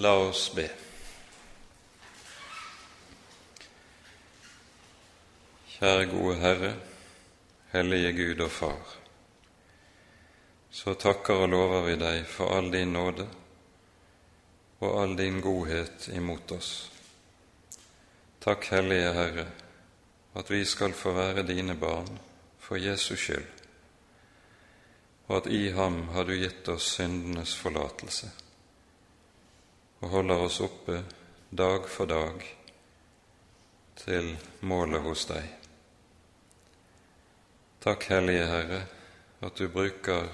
La oss be. Kjære gode Herre, hellige Gud og Far. Så takker og lover vi deg for all din nåde og all din godhet imot oss. Takk, Hellige Herre, at vi skal få være dine barn for Jesus skyld, og at i ham har du gitt oss syndenes forlatelse og holder oss oppe dag for dag til målet hos deg. Takk, Hellige Herre, at du bruker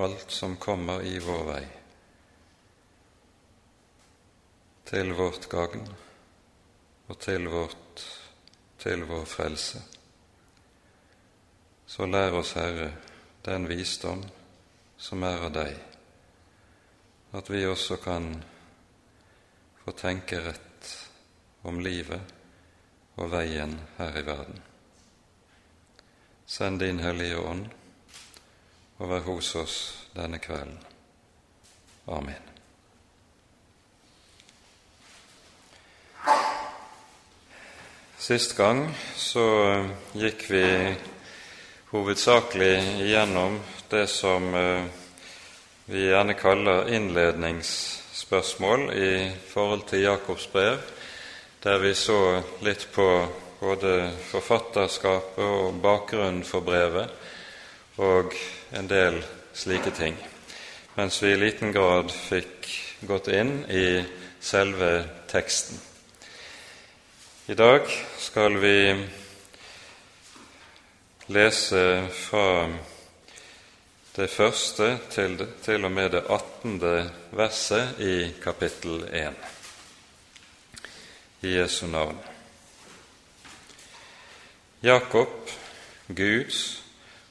alt som kommer i vår vei, til vårt gagn og til, vårt, til vår frelse. Så lær oss, Herre, den visdom som er av deg, at vi også kan få tenke rett om livet og veien her i verden. Send din Hellige Ånd og vær hos oss denne kvelden. Amen. Sist gang så gikk vi hovedsakelig igjennom det som eh, vi gjerne kaller innlednings spørsmål i forhold til Jakobs brev, der vi så litt på både forfatterskapet og bakgrunnen for brevet og en del slike ting, mens vi i liten grad fikk gått inn i selve teksten. I dag skal vi lese fra det første til, til og med det attende verset i kapittel 1 i Jesu navn. Jakob, Guds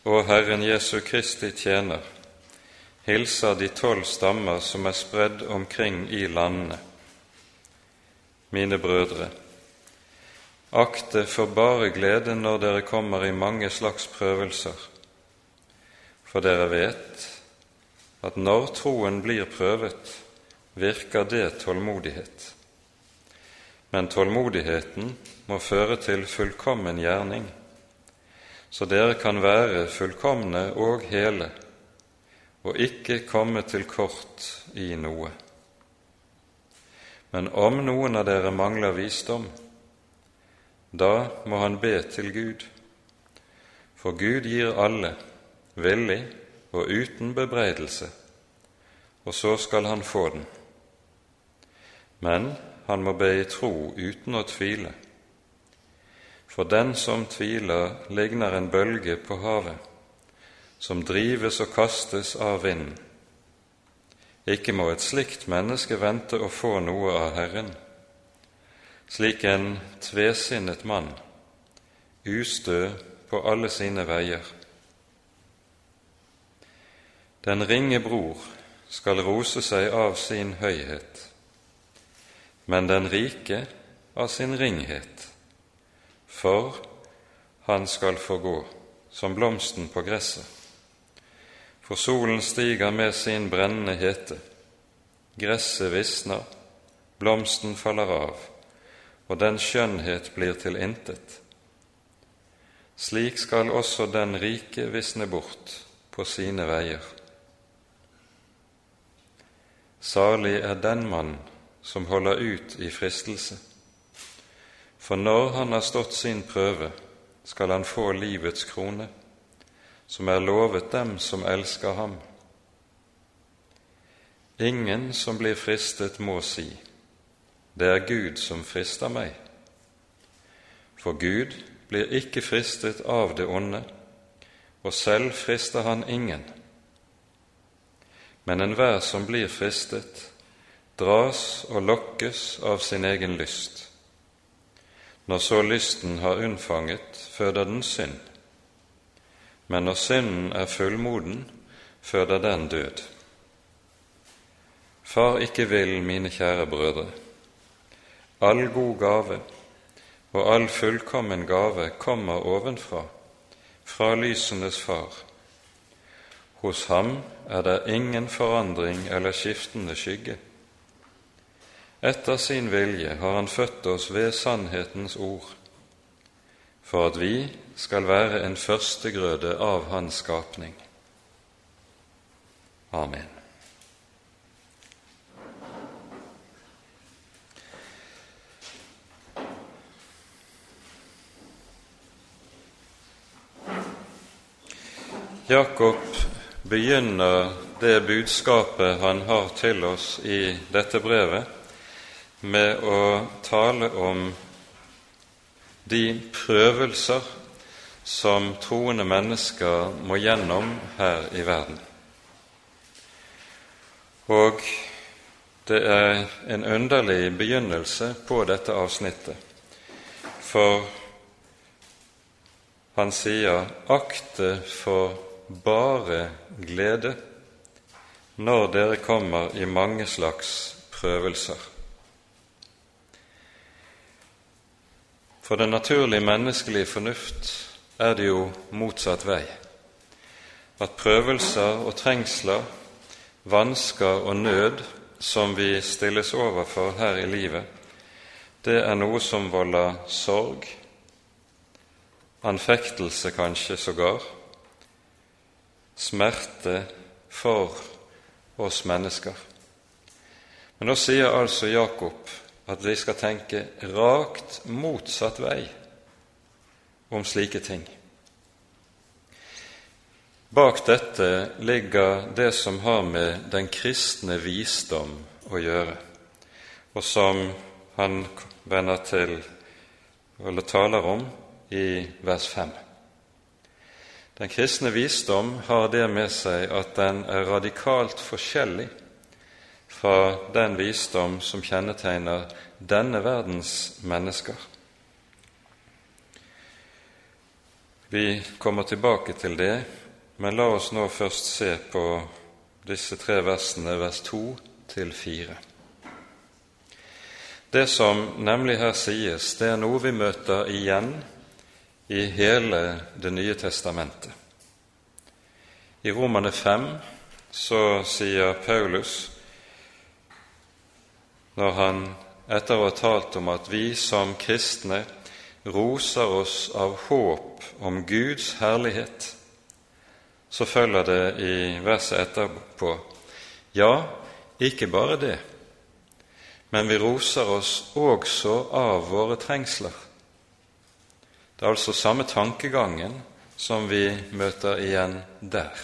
og Herren Jesu Kristi tjener, hilser de tolv stammer som er spredd omkring i landene. Mine brødre, akt det for bare glede når dere kommer i mange slags prøvelser for dere vet at når troen blir prøvet, virker det tålmodighet. Men tålmodigheten må føre til fullkommen gjerning, så dere kan være fullkomne og hele, og ikke komme til kort i noe. Men om noen av dere mangler visdom, da må han be til Gud, for Gud gir alle, villig og uten bebreidelse, og så skal han få den. Men han må be i tro uten å tvile. For den som tviler, ligner en bølge på havet, som drives og kastes av vinden. Ikke må et slikt menneske vente å få noe av Herren. Slik en tvesinnet mann, ustø på alle sine veier. Den ringe bror skal rose seg av sin høyhet, men den rike av sin ringhet, for han skal få gå som blomsten på gresset. For solen stiger med sin brennende hete, gresset visner, blomsten faller av, og den skjønnhet blir til intet. Slik skal også den rike visne bort på sine veier. Salig er den mann som holder ut i fristelse, for når han har stått sin prøve, skal han få livets krone, som er lovet dem som elsker ham. Ingen som blir fristet, må si, det er Gud som frister meg. For Gud blir ikke fristet av det onde, og selv frister han ingen. Men enhver som blir fristet, dras og lokkes av sin egen lyst. Når så lysten har unnfanget, føder den synd. Men når synden er fullmoden, føder den død. Far ikke vil, mine kjære brødre, all god gave og all fullkommen gave kommer ovenfra, fra lysenes far hos ham er det ingen forandring eller skiftende skygge. etter sin vilje har Han født oss ved sannhetens ord, for at vi skal være en førstegrøde av Hans skapning. Amen. Jakob begynner det budskapet han har til oss i dette brevet, med å tale om de prøvelser som troende mennesker må gjennom her i verden. Og det er en underlig begynnelse på dette avsnittet, for han sier 'akte for bare glede når dere kommer i mange slags prøvelser. For den naturlige menneskelige fornuft er det jo motsatt vei, at prøvelser og trengsler, vansker og nød som vi stilles overfor her i livet, det er noe som volder sorg, anfektelse kanskje sågar, smerte for oss mennesker. Men nå sier altså Jakob at vi skal tenke rakt motsatt vei om slike ting. Bak dette ligger det som har med den kristne visdom å gjøre, og som han vender til eller taler om i vers 5. Den kristne visdom har det med seg at den er radikalt forskjellig fra den visdom som kjennetegner denne verdens mennesker. Vi kommer tilbake til det, men la oss nå først se på disse tre versene, vers 2 til 4. Det som nemlig her sies, det er noe vi møter igjen i hele Det nye testamentet. I Romane 5 så sier Paulus, når han etter å ha talt om at vi som kristne roser oss av håp om Guds herlighet, så følger det i verset etterpå ja, ikke bare det, men vi roser oss også av våre trengsler det er altså samme tankegangen som vi møter igjen der.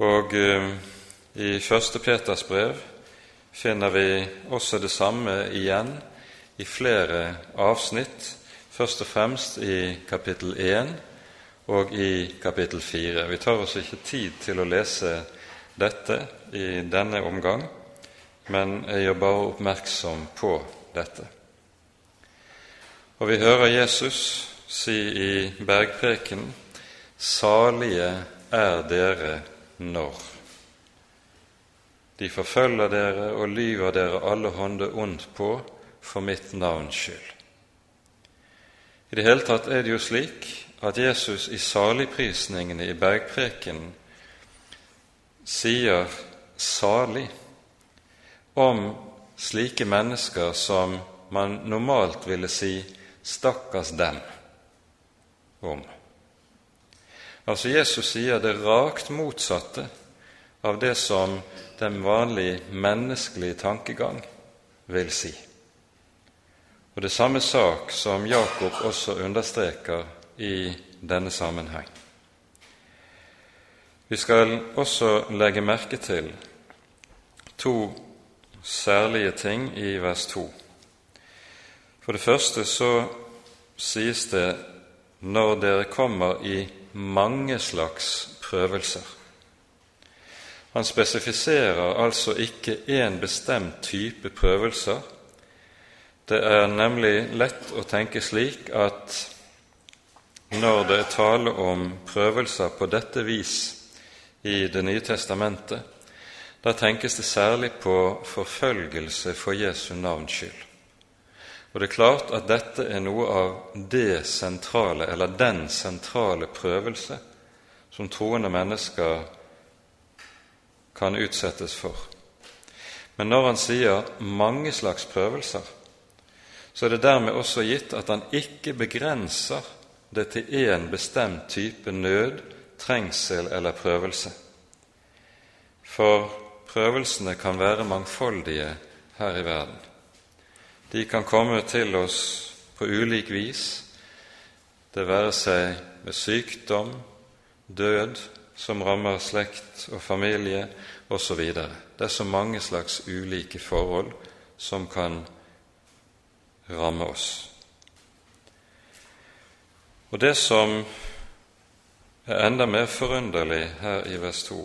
Og eh, i første Peters brev finner vi også det samme igjen i flere avsnitt, først og fremst i kapittel 1 og i kapittel 4. Vi tar oss ikke tid til å lese dette i denne omgang, men jeg gjør bare oppmerksom på dette. Og vi hører Jesus si i bergpreken Salige er dere når de forfølger dere og lyver dere alle hånder ondt på for mitt navns skyld. I det hele tatt er det jo slik at Jesus i saligprisningene i bergprekenen sier 'salig' om slike mennesker som man normalt ville si stakkars dem om. Altså Jesus sier det rakt motsatte av det som den vanlige menneskelige tankegang vil si. Og det samme sak som Jakob også understreker i denne sammenheng. Vi skal også legge merke til to særlige ting i vers 2. For det første så sies det når dere kommer i mange slags prøvelser. Han spesifiserer altså ikke én bestemt type prøvelser. Det er nemlig lett å tenke slik at når det er tale om prøvelser på dette vis i Det nye testamentet, da tenkes det særlig på forfølgelse for Jesu navns skyld. Og det er klart at dette er noe av det sentrale, eller den sentrale prøvelse som troende mennesker kan utsettes for. Men når han sier mange slags prøvelser, så er det dermed også gitt at han ikke begrenser det til én bestemt type nød, trengsel eller prøvelse. For prøvelsene kan være mangfoldige her i verden. De kan komme til oss på ulik vis, det være seg med sykdom, død som rammer slekt og familie osv. Det er så mange slags ulike forhold som kan ramme oss. Og Det som er enda mer forunderlig her i vers 2,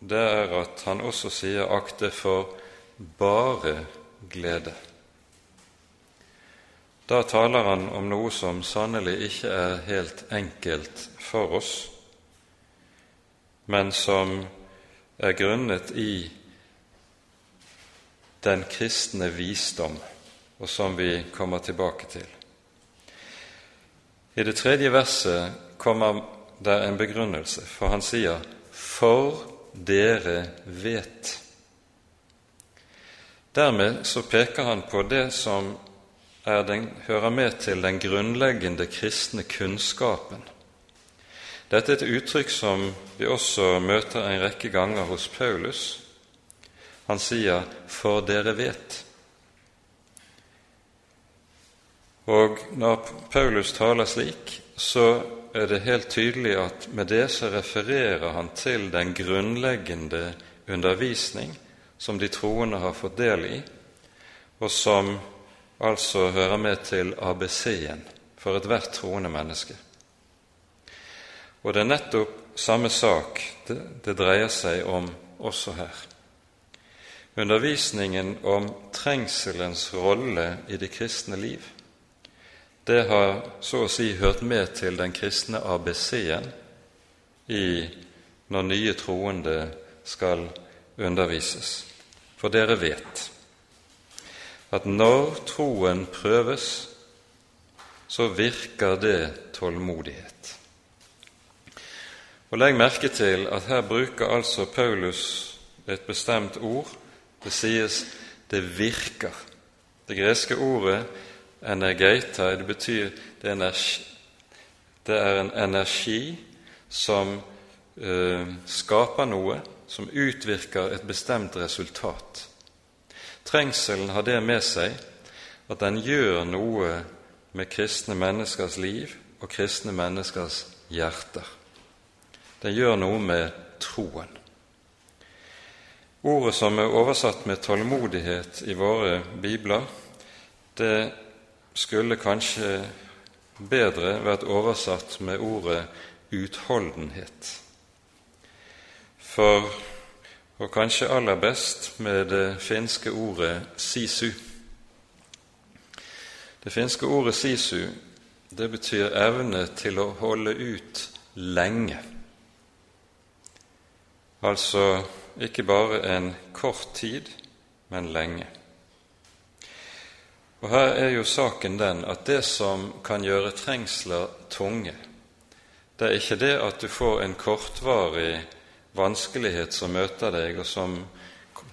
det er at han også sier 'akte for bare glede'. Da taler han om noe som sannelig ikke er helt enkelt for oss, men som er grunnet i den kristne visdom, og som vi kommer tilbake til. I det tredje verset kommer det en begrunnelse, for han sier 'for dere vet'. Dermed så peker han på det som den, hører med til den grunnleggende kristne kunnskapen. Dette er et uttrykk som vi også møter en rekke ganger hos Paulus. Han sier 'for dere vet'. Og når Paulus taler slik, så er det helt tydelig at med det så refererer han til den grunnleggende undervisning som de troende har fått del i, og som altså hører med til ABC-en for ethvert troende menneske. Og det er nettopp samme sak det, det dreier seg om også her. Undervisningen om trengselens rolle i det kristne liv, det har så å si hørt med til den kristne ABC-en når nye troende skal undervises. For dere vet at når troen prøves, så virker det tålmodighet. Og Legg merke til at her bruker altså Paulus et bestemt ord. Det sies 'det virker'. Det greske ordet 'energeita' det betyr det er, energi, det er en energi som uh, skaper noe, som utvirker et bestemt resultat. Trengselen har det med seg at den gjør noe med kristne menneskers liv og kristne menneskers hjerter. Den gjør noe med troen. Ordet som er oversatt med tålmodighet i våre bibler, det skulle kanskje bedre vært oversatt med ordet utholdenhet. For og kanskje aller best med det finske ordet sisu. Det finske ordet sisu det betyr evne til å holde ut lenge. Altså ikke bare en kort tid, men lenge. Og Her er jo saken den at det som kan gjøre trengsler tunge, det er ikke det at du får en kortvarig vanskelighet som møter deg, og som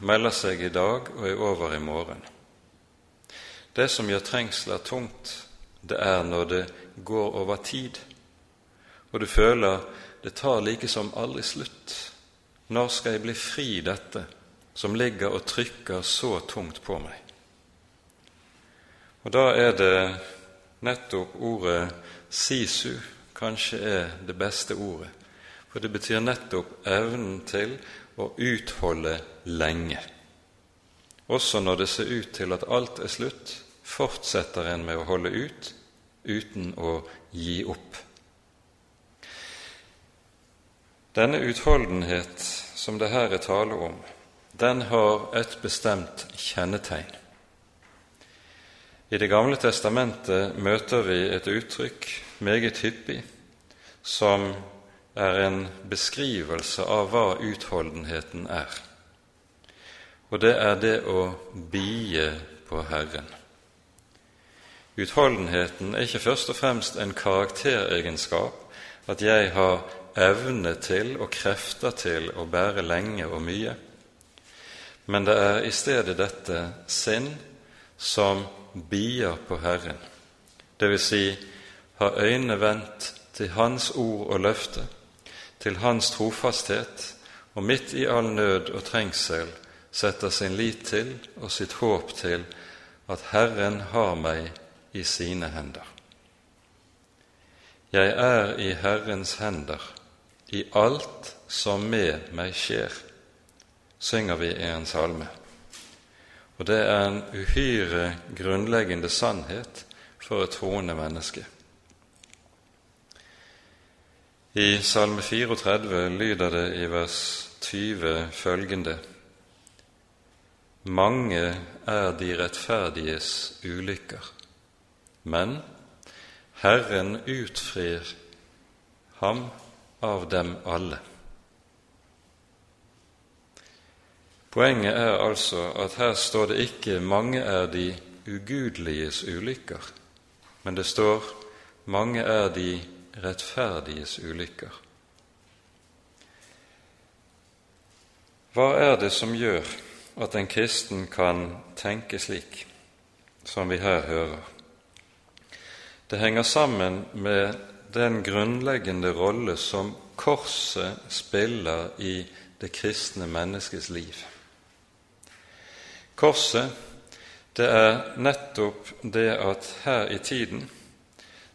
melder seg i dag og er over i morgen. Det som gjør trengsler tungt, det er når det går over tid, og du føler det tar like som aldri slutt. Når skal jeg bli fri dette som ligger og trykker så tungt på meg? Og da er det nettopp ordet sisu kanskje er det beste ordet for det betyr nettopp evnen til å utholde lenge. Også når det ser ut til at alt er slutt, fortsetter en med å holde ut uten å gi opp. Denne utholdenhet som det her er tale om, den har et bestemt kjennetegn. I Det gamle testamentet møter vi et uttrykk meget hyppig som er en beskrivelse av hva utholdenheten er. Og det er det å bie på Herren. Utholdenheten er ikke først og fremst en karakteregenskap, at jeg har evne til og krefter til å bære lenge og mye, men det er i stedet dette sinn som bier på Herren, dvs. Si, har øynene vendt til Hans ord og løfte, til Hans trofasthet, og midt i all nød og trengsel setter sin lit til og sitt håp til at Herren har meg i sine hender. Jeg er i Herrens hender i alt som med meg skjer, synger vi i en salme. Og det er en uhyre grunnleggende sannhet for et troende menneske. I Salme 34 lyder det i vers 20 følgende Mange er de rettferdiges ulykker, men Herren utfrir ham av dem alle. Poenget er altså at her står det ikke 'mange er de ugudeliges ulykker', men det står 'mange er de rettferdiges ulykker'. Hva er det som gjør at en kristen kan tenke slik, som vi her hører? Det henger sammen med den grunnleggende rolle som korset spiller i det kristne menneskets liv. Korset, det er nettopp det at her i tiden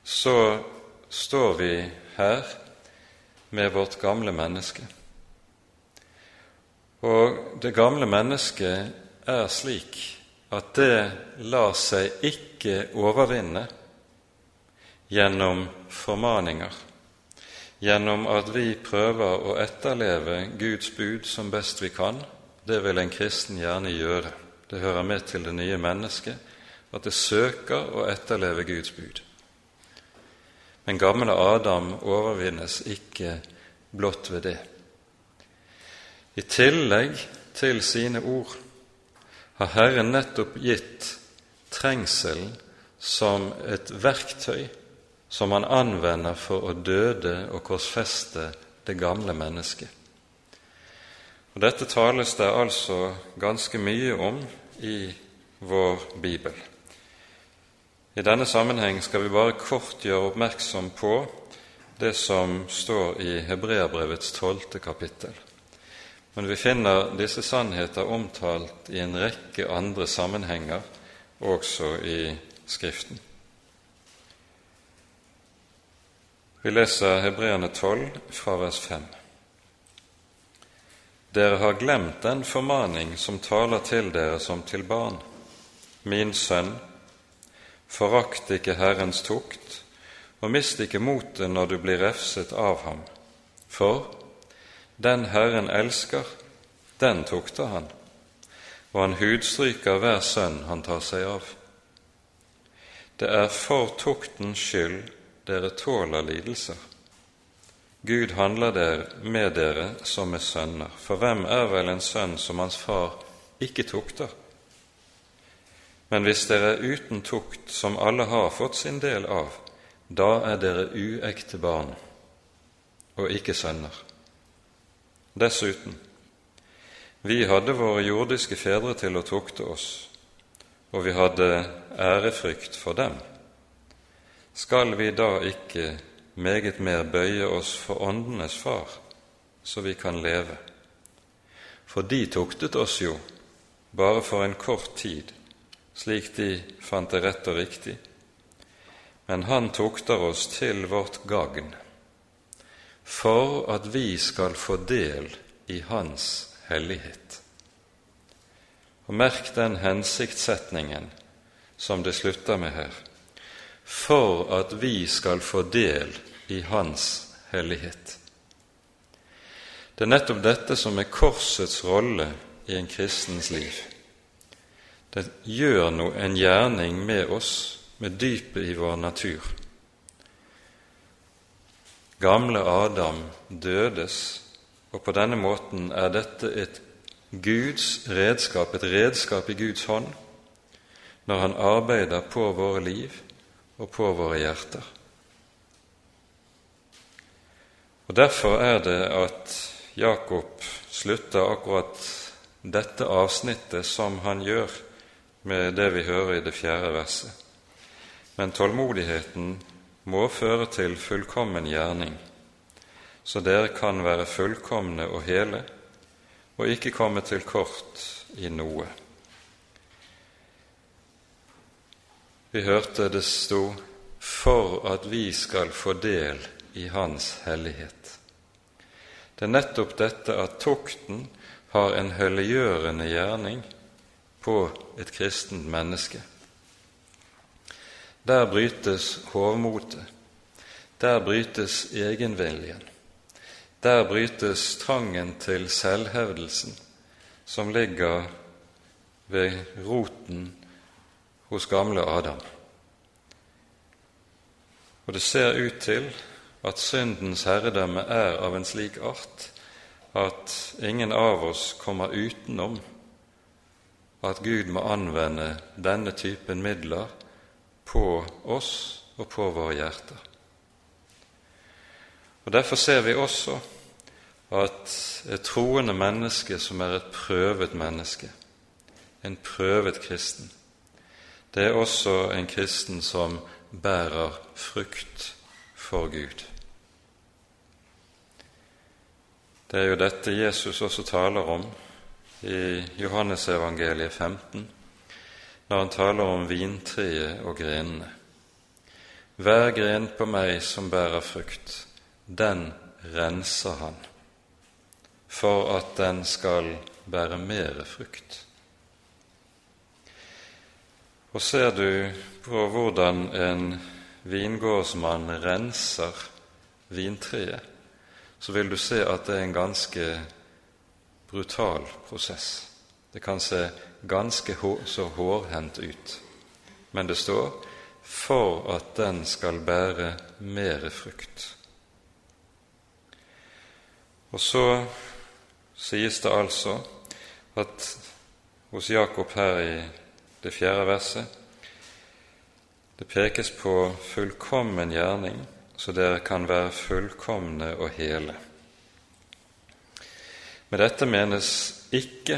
så står vi her med vårt gamle menneske. Og det gamle mennesket er slik at det lar seg ikke overvinne gjennom formaninger, gjennom at vi prøver å etterleve Guds bud som best vi kan. Det vil en kristen gjerne gjøre. Det hører med til det nye mennesket at det søker å etterleve Guds bud. Men gamle Adam overvinnes ikke blott ved det. I tillegg til sine ord har Herren nettopp gitt trengselen som et verktøy som han anvender for å døde og korsfeste det gamle mennesket. Dette tales det altså ganske mye om i vår bibel. I denne sammenheng skal vi bare kort gjøre oppmerksom på det som står i Hebreabrevets tolvte kapittel. Men vi finner disse sannheter omtalt i en rekke andre sammenhenger også i Skriften. Vi leser Hebreerne 12 fra vers 5. Dere har glemt den formaning som taler til dere som til barn. Min sønn, forakt ikke Herrens tukt, og mist ikke motet når du blir refset av ham. For den Herren elsker, den tukter han, og han hudstryker hver sønn han tar seg av. Det er for tuktens skyld dere tåler lidelser. Gud handler der med dere som med sønner, for hvem er vel en sønn som hans far ikke tukter? Men hvis dere er uten tukt, som alle har fått sin del av, da er dere uekte barn og ikke sønner. Dessuten, vi hadde våre jordiske fedre til å tukte oss, og vi hadde ærefrykt for dem. Skal vi da ikke meget mer bøye oss for åndenes far, så vi kan leve. For de tuktet oss jo bare for en kort tid, slik de fant det rett og riktig. Men han tukter oss til vårt gagn, for at vi skal få del i Hans hellighet. Og Merk den hensiktssetningen som det slutter med her for at vi skal få del i Hans hellighet. Det er nettopp dette som er korsets rolle i en kristens liv. Det gjør noe, en gjerning med oss, med dypet i vår natur. Gamle Adam dødes, og på denne måten er dette et Guds redskap, et redskap i Guds hånd, når han arbeider på våre liv og på våre hjerter. Og Derfor er det at Jakob slutter akkurat dette avsnittet som han gjør med det vi hører i det fjerde verset. Men tålmodigheten må føre til fullkommen gjerning, så dere kan være fullkomne og hele og ikke komme til kort i noe. Vi hørte det sto 'for at vi skal få del i Hans hellighet'. Det er nettopp dette at tukten har en helliggjørende gjerning på et kristent menneske. Der brytes hovmotet, der brytes egenviljen, der brytes trangen til selvhevdelsen som ligger ved roten hos gamle Adam. Og det ser ut til at syndens herredømme er av en slik art at ingen av oss kommer utenom at Gud må anvende denne typen midler på oss og på våre hjerter. Og Derfor ser vi også at et troende menneske som er et prøvet menneske, en prøvet kristen, det er også en kristen som bærer frukt for Gud. Det er jo dette Jesus også taler om i Johannesevangeliet 15, når han taler om vintreet og grenene. Hver gren på meg som bærer frukt, den renser han, for at den skal bære mere frukt. Og ser du på hvordan en vingårdsmann renser vintreet, så vil du se at det er en ganske brutal prosess. Det kan se ganske så hårhendt ut, men det står 'for at den skal bære mere frukt'. Og så sies det altså at hos Jakob her i det fjerde verset det pekes på fullkommen gjerning så dere kan være fullkomne og hele. Med dette menes ikke,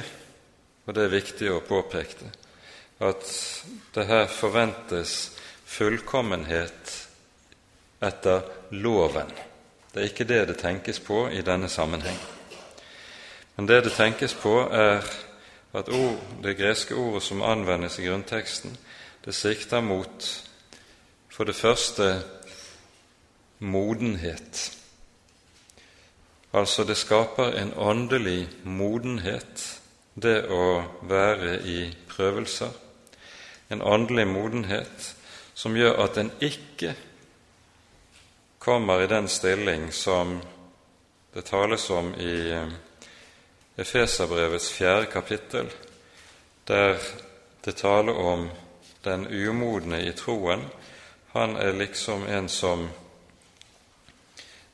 og det er viktig å påpeke det, at det her forventes fullkommenhet etter loven. Det er ikke det det tenkes på i denne sammenheng. Men det det tenkes på, er at ord, det greske ordet som anvendes i grunnteksten, det sikter mot for det første modenhet. Altså, det skaper en åndelig modenhet, det å være i prøvelser. En åndelig modenhet som gjør at en ikke kommer i den stilling som det tales om i eh, Efeserbrevets fjerde kapittel, der det taler om den umodne i troen. Han er liksom en som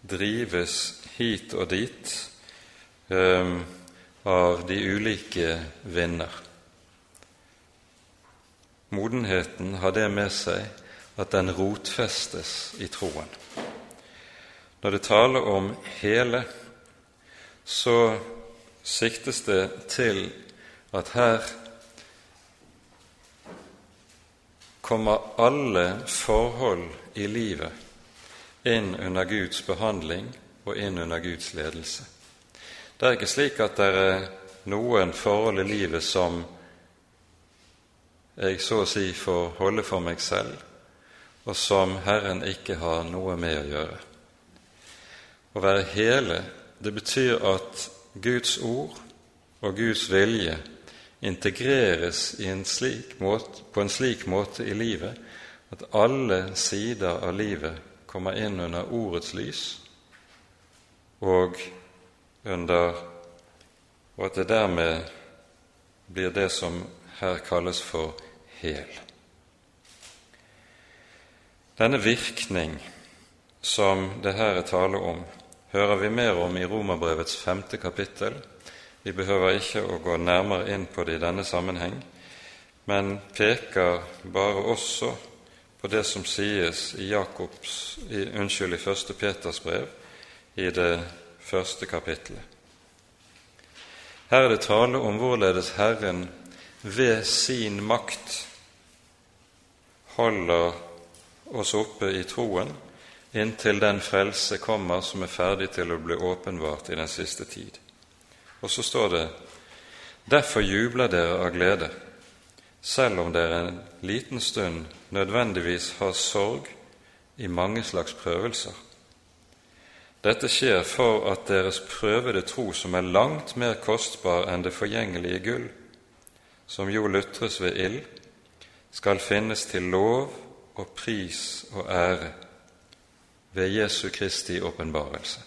drives hit og dit um, av de ulike vinder. Modenheten har det med seg at den rotfestes i troen. Når det taler om hele, så siktes det til at her kommer alle forhold i livet inn under Guds behandling og inn under Guds ledelse. Det er ikke slik at det er noen forhold i livet som jeg så å si får holde for meg selv, og som Herren ikke har noe med å gjøre. Å være hele, det betyr at Guds ord og Guds vilje integreres en måte, på en slik måte i livet at alle sider av livet kommer inn under ordets lys, og, under, og at det dermed blir det som her kalles for hel. Denne virkning som det her er tale om, hører vi mer om i Romerbrevets femte kapittel. Vi behøver ikke å gå nærmere inn på det i denne sammenheng, men peker bare også på det som sies i, Jakobs, i, unnskyld, i 1. Peters brev, i det første kapittelet. Her er det tale om hvorledes Herren ved sin makt holder oss oppe i troen inntil den frelse kommer som er ferdig til å bli åpenbart i den siste tid. Og så står det:" Derfor jubler dere av glede, selv om dere en liten stund nødvendigvis har sorg i mange slags prøvelser. Dette skjer for at deres prøvede tro, som er langt mer kostbar enn det forgjengelige gull, som jo lutres ved ild, skal finnes til lov og pris og ære ved Jesu Kristi åpenbarelse.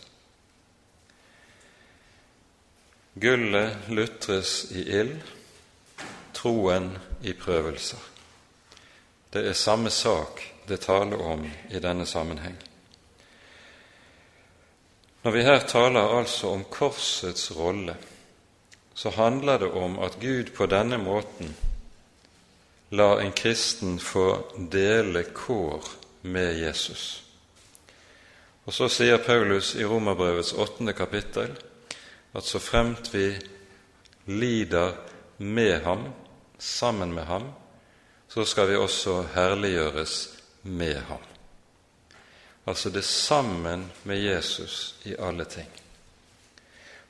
Gullet lutres i ild, troen i prøvelser. Det er samme sak det taler om i denne sammenheng. Når vi her taler altså om korsets rolle, så handler det om at Gud på denne måten lar en kristen få dele kår med Jesus. Og så sier Paulus i Romerbrevets åttende kapittel at så fremt vi lider med ham, sammen med ham, så skal vi også herliggjøres med ham. Altså det sammen med Jesus i alle ting.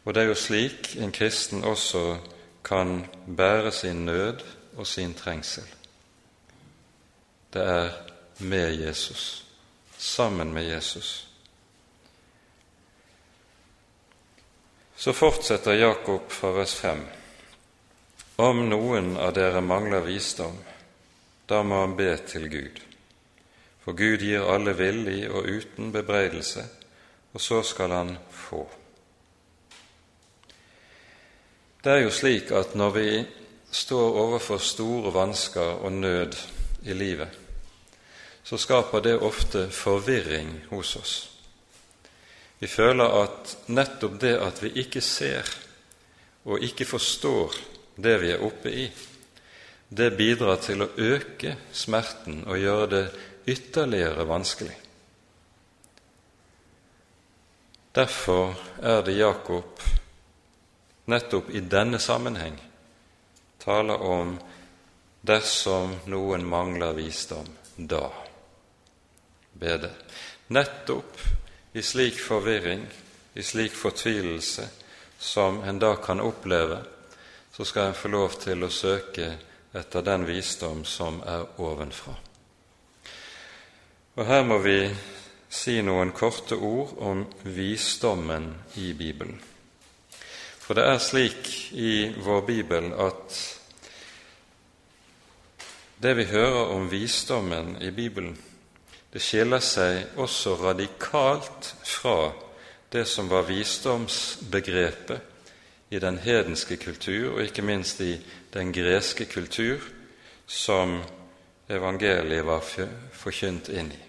Og det er jo slik en kristen også kan bære sin nød og sin trengsel. Det er med Jesus, sammen med Jesus. Så fortsetter Jakob fra vers 5. Om noen av dere mangler visdom, da må han be til Gud. For Gud gir alle villig og uten bebreidelse, og så skal han få. Det er jo slik at når vi står overfor store vansker og nød i livet, så skaper det ofte forvirring hos oss. Vi føler at nettopp det at vi ikke ser og ikke forstår det vi er oppe i, det bidrar til å øke smerten og gjøre det ytterligere vanskelig. Derfor er det Jakob nettopp i denne sammenheng taler om dersom noen mangler visdom, da. Be Nettopp i slik forvirring, i slik fortvilelse som en da kan oppleve, så skal en få lov til å søke etter den visdom som er ovenfra. Og Her må vi si noen korte ord om visdommen i Bibelen. For det er slik i vår bibel at det vi hører om visdommen i Bibelen, det skiller seg også radikalt fra det som var visdomsbegrepet i den hedenske kultur, og ikke minst i den greske kultur som evangeliet var forkynt inn i.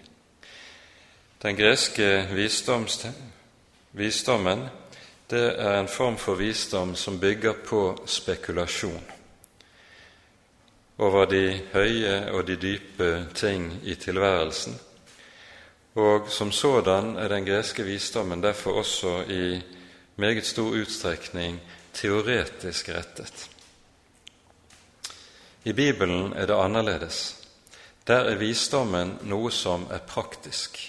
Den greske visdommen det er en form for visdom som bygger på spekulasjon over de høye og de dype ting i tilværelsen, og som sådan er den greske visdommen derfor også i meget stor utstrekning teoretisk rettet. I Bibelen er det annerledes. Der er visdommen noe som er praktisk.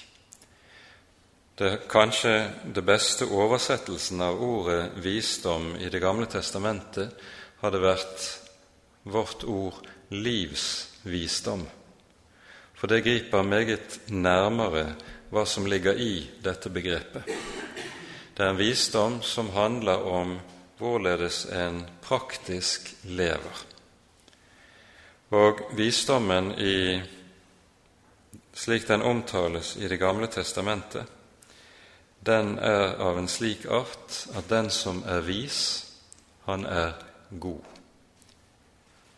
Det Kanskje det beste oversettelsen av ordet visdom i Det gamle testamentet hadde vært vårt ord livsvisdom for det griper meget nærmere hva som ligger i dette begrepet. Det er en visdom som handler om hvorledes en praktisk lever. Og visdommen i, slik den omtales i Det gamle testamentet, den er av en slik art at den som er vis, han er god.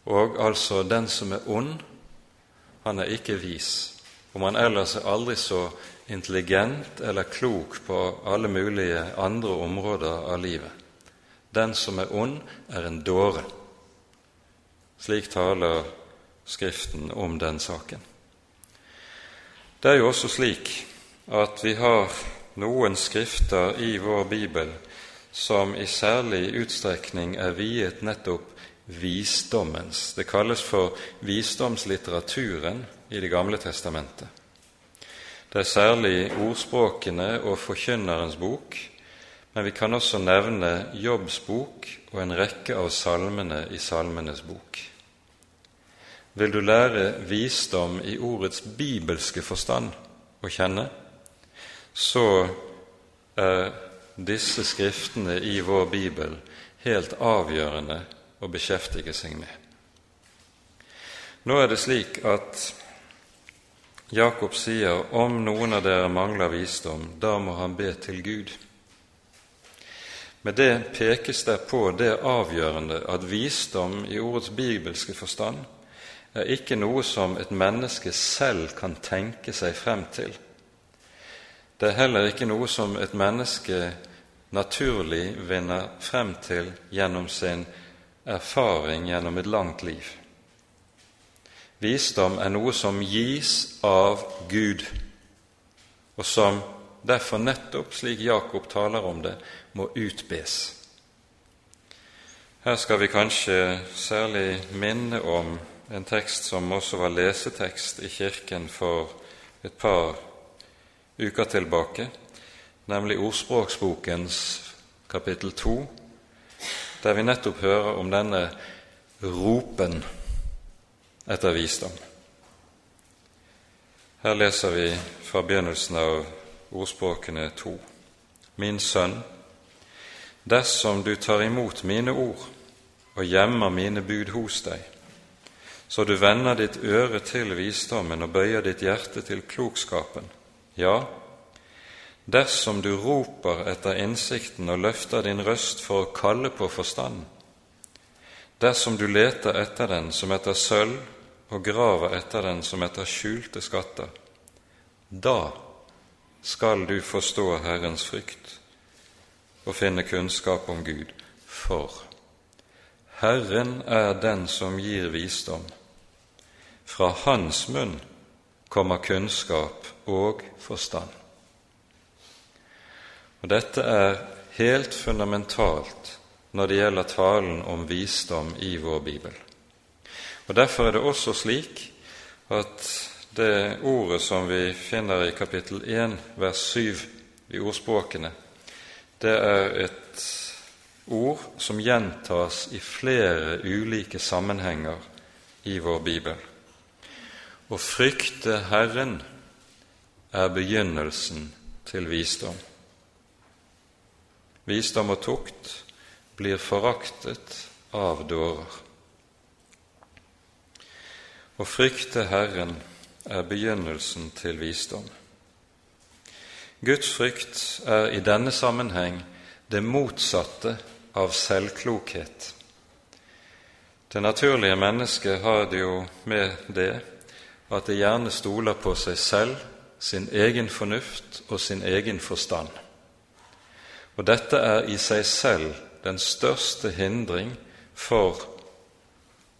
Og altså den som er ond, han er ikke vis, om han ellers er aldri så intelligent eller klok på alle mulige andre områder av livet. Den som er ond, er en dåre. Slik taler Skriften om den saken. Det er jo også slik at vi har noen skrifter i vår bibel som i særlig utstrekning er viet nettopp visdommens. Det kalles for visdomslitteraturen i Det gamle testamentet. Det er særlig ordspråkene og Forkynnerens bok, men vi kan også nevne Jobbs bok og en rekke av salmene i Salmenes bok. Vil du lære visdom i ordets bibelske forstand å kjenne, så er disse skriftene i vår bibel helt avgjørende å beskjeftige seg med. Nå er det slik at Jakob sier om noen av dere mangler visdom, da må han be til Gud. Med det pekes det på det avgjørende at visdom i ordets bibelske forstand er ikke noe som et menneske selv kan tenke seg frem til. Det er heller ikke noe som et menneske naturlig vinner frem til gjennom sin erfaring gjennom et langt liv. Visdom er noe som gis av Gud, og som derfor nettopp, slik Jakob taler om det, må utbes. Her skal vi kanskje særlig minne om en tekst som også var lesetekst i Kirken for et par uker tilbake, nemlig Ordspråksbokens kapittel 2, der vi nettopp hører om denne ropen etter visdom. Her leser vi fra begynnelsen av ordspråkene to. Min sønn, dersom du tar imot mine ord og gjemmer mine bud hos deg, så du vender ditt øre til visdommen og bøyer ditt hjerte til klokskapen, ja, dersom du roper etter innsikten og løfter din røst for å kalle på forstand, dersom du leter etter den som etter sølv og graver etter den som etter skjulte skatter, da skal du forstå Herrens frykt og finne kunnskap om Gud, for Herren er den som gir visdom. Fra Hans munn kommer kunnskap og forstand. Og Dette er helt fundamentalt når det gjelder talen om visdom i vår bibel. Og Derfor er det også slik at det ordet som vi finner i kapittel 1, vers 7 i ordspråkene, det er et ord som gjentas i flere ulike sammenhenger i vår bibel. Å frykte Herren er begynnelsen til visdom. Visdom og tukt blir foraktet av dårer. Å frykte Herren er begynnelsen til visdom. Guds frykt er i denne sammenheng det motsatte av selvklokhet. Det naturlige mennesket har det jo med det at det gjerne stoler på seg selv, sin egen fornuft og sin egen forstand. Og dette er i seg selv den største hindring for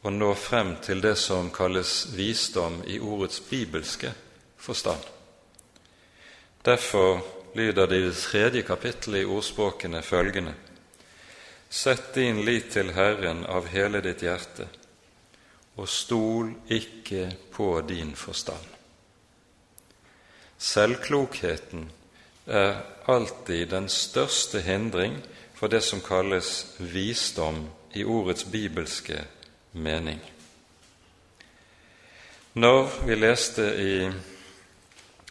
å nå frem til det som kalles visdom i ordets bibelske forstand. Derfor lyder det i det tredje kapittelet i ordspråkene følgende.: Sett din lit til Herren av hele ditt hjerte, og stol ikke på din forstand. Selvklokheten er alltid den største hindring for det som kalles visdom i ordets bibelske mening. Når vi leste i,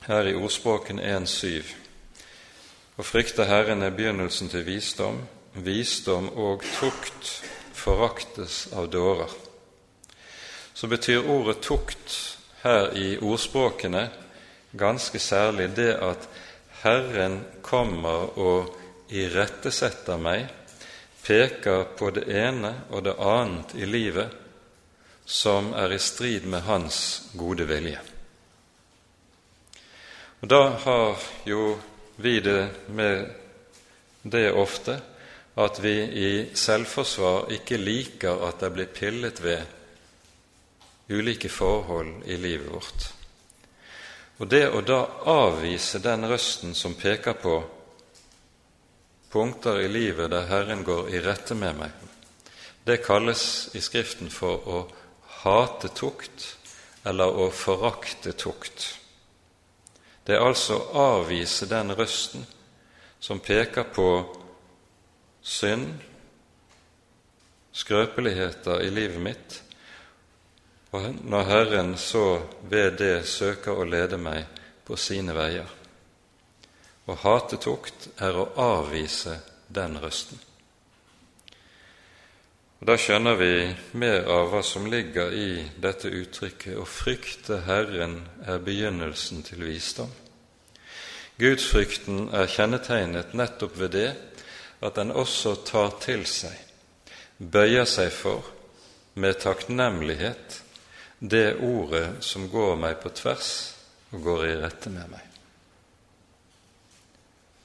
her i ordspråken 1.7 og frykte Herren er begynnelsen til visdom, visdom og tukt foraktes av dårer, så betyr ordet tukt her i ordspråkene ganske særlig det at Herren kommer og irettesetter meg peker på det ene og det annet i livet som er i strid med hans gode vilje. Og Da har jo vi det med det ofte at vi i selvforsvar ikke liker at det blir pillet ved ulike forhold i livet vårt. Og det å da avvise den røsten som peker på punkter i livet der Herren går i rette med meg, det kalles i Skriften for å hate tukt eller å forakte tukt. Det er altså å avvise den røsten som peker på synd, skrøpeligheter i livet mitt, og når Herren så ved det søker å lede meg på sine veier. Å hate tukt er å avvise den røsten. Da skjønner vi mer av hva som ligger i dette uttrykket 'å frykte Herren er begynnelsen til visdom'. Gudsfrykten er kjennetegnet nettopp ved det at den også tar til seg, bøyer seg for, med takknemlighet, det ordet som går meg på tvers og går i rette med meg.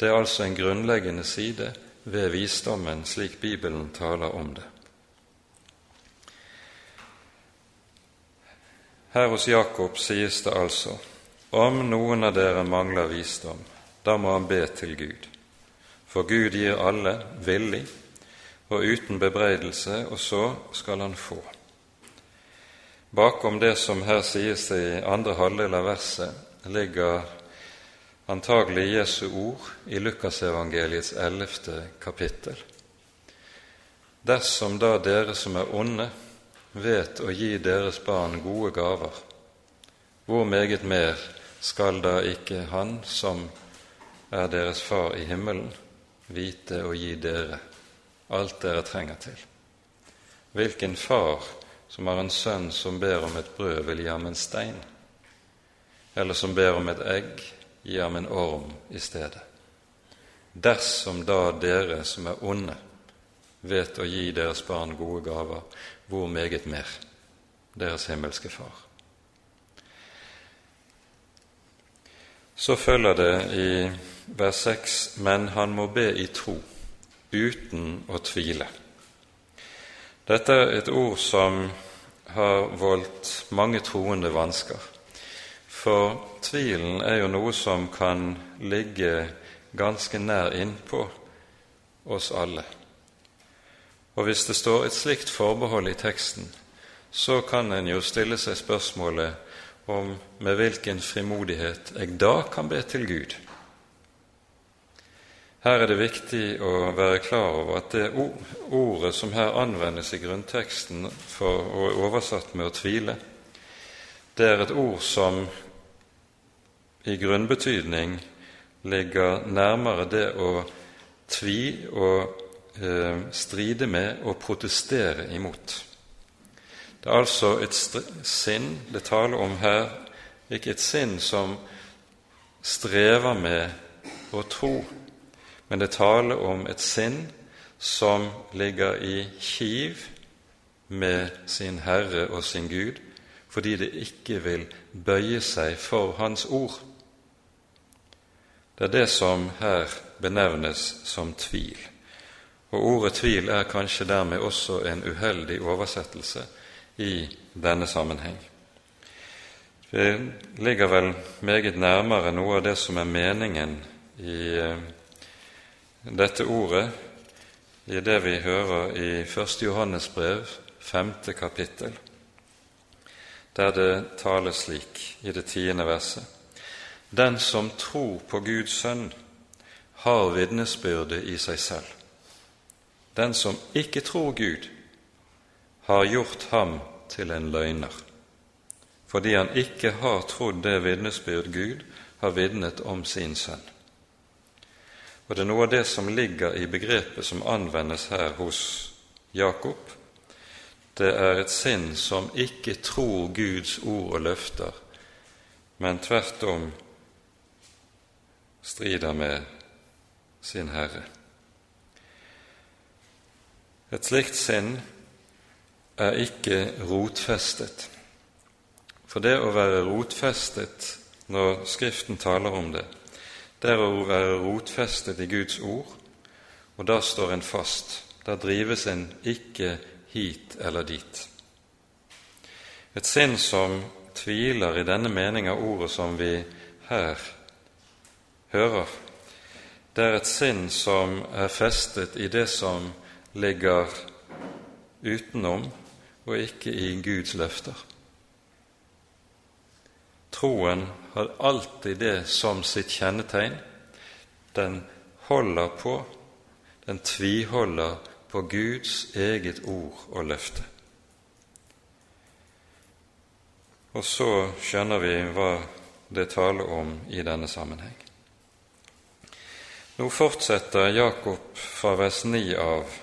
Det er altså en grunnleggende side ved visdommen slik Bibelen taler om det. Her hos Jakob sies det altså om noen av dere mangler visdom, da må han be til Gud. For Gud gir alle villig og uten bebreidelse, og så skal han få. Bakom det som her sies i andre halvdel av verset, ligger antagelig Jesu ord i Lukasevangeliets ellevte kapittel. Dersom da dere som er onde, vet å gi deres barn gode gaver, hvor meget mer skal da ikke Han som er deres Far i himmelen, vite å gi dere alt dere trenger til? Hvilken far som har en sønn som ber om et brød, vil gi ham en stein? Eller som ber om et egg, gi ham en orm i stedet? Dersom da dere som er onde, vet å gi deres barn gode gaver, hvor meget mer deres himmelske Far. Så følger det i vers 6.: Men han må be i tro, uten å tvile. Dette er et ord som har voldt mange troende vansker. For tvilen er jo noe som kan ligge ganske nær innpå oss alle. Og hvis det står et slikt forbehold i teksten, så kan en jo stille seg spørsmålet om med hvilken frimodighet jeg da kan be til Gud. Her er det viktig å være klar over at det ordet som her anvendes i grunnteksten for å oversatt med å tvile, det er et ord som i grunnbetydning ligger nærmere det å tvi og stride med og protestere imot. Det er altså et sinn det taler om her, ikke et sinn som strever med å tro, men det taler om et sinn som ligger i kiv med sin Herre og sin Gud, fordi det ikke vil bøye seg for Hans ord. Det er det som her benevnes som tvil. Og ordet tvil er kanskje dermed også en uheldig oversettelse i denne sammenheng. Det ligger vel meget nærmere noe av det som er meningen i eh, dette ordet, i det vi hører i 1. Johannes brev, 5. kapittel, der det tales slik i det tiende verset. Den som tror på Guds sønn, har vitnesbyrde i seg selv. Den som ikke tror Gud, har gjort ham til en løgner, fordi han ikke har trodd det vitnesbyrd Gud har vitnet om sin sønn. Og Det er noe av det som ligger i begrepet som anvendes her hos Jakob. Det er et sinn som ikke tror Guds ord og løfter, men tvert om strider med sin Herre. Et slikt sinn er ikke rotfestet. For det å være rotfestet når Skriften taler om det, det er å være rotfestet i Guds ord, og da står en fast. Da drives en ikke hit eller dit. Et sinn som tviler i denne mening av ordet som vi her hører, Det er et sinn som er festet i det som ligger utenom, og ikke i Guds løfter. Troen har alltid det som sitt kjennetegn. Den holder på, den tviholder på Guds eget ord og løfte. Og så skjønner vi hva det taler om i denne sammenheng. Nå fortsetter Jakob fra vers 9 av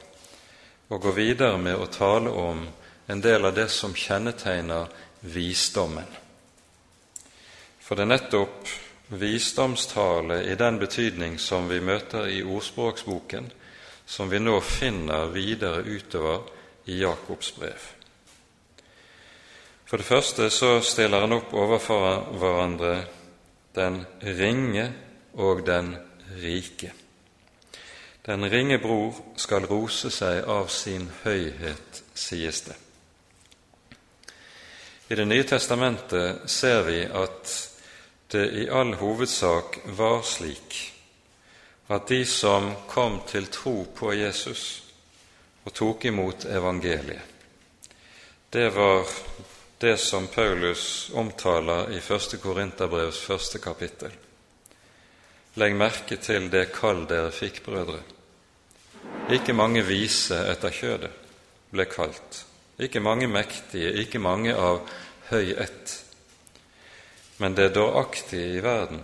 og går videre med å tale om en del av det som kjennetegner visdommen. For det er nettopp visdomstale i den betydning som vi møter i ordspråksboken, som vi nå finner videre utover i Jakobs brev. For det første så stiller han opp overfor hverandre den ringe og den rike. Den ringe bror skal rose seg av sin høyhet, sies det. I Det nye testamentet ser vi at det i all hovedsak var slik at de som kom til tro på Jesus og tok imot evangeliet, det var det som Paulus omtaler i 1. Korinterbrevs første kapittel. Legg merke til det kall dere fikk, brødre. Ikke mange vise etter kjødet ble kalt, ikke mange mektige, ikke mange av høy ett. Men det dåraktige i verden,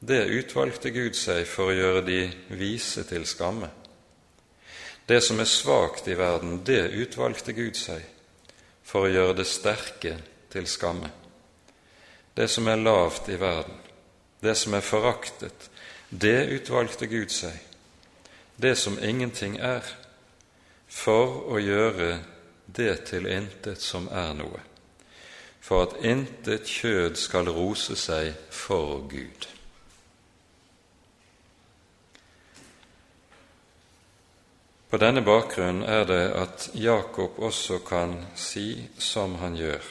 det utvalgte Gud seg for å gjøre de vise til skamme. Det som er svakt i verden, det utvalgte Gud seg for å gjøre det sterke til skamme. Det som er lavt i verden, det som er foraktet, det utvalgte Gud seg, det som ingenting er, for å gjøre det til intet som er noe, for at intet kjød skal rose seg for Gud. På denne bakgrunn er det at Jakob også kan si som han gjør,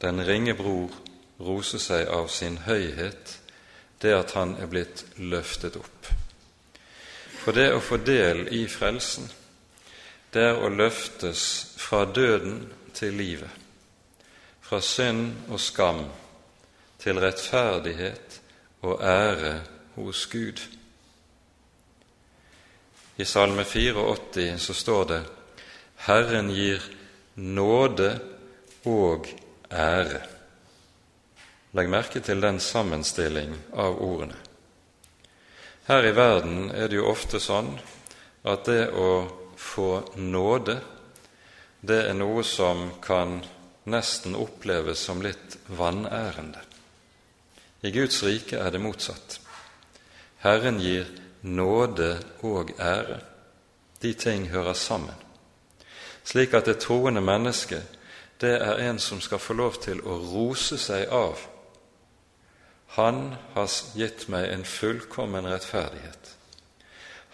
den ringe bror roser seg av sin høyhet det at han er blitt løftet opp. For det å få del i frelsen, det er å løftes fra døden til livet, fra synd og skam til rettferdighet og ære hos Gud. I Salme 84 så står det Herren gir nåde og ære. Legg merke til den sammenstilling av ordene. Her i verden er det jo ofte sånn at det å få nåde, det er noe som kan nesten oppleves som litt vanærende. I Guds rike er det motsatt. Herren gir nåde og ære. De ting hører sammen. Slik at det troende mennesket, det er en som skal få lov til å rose seg av han har gitt meg en fullkommen rettferdighet.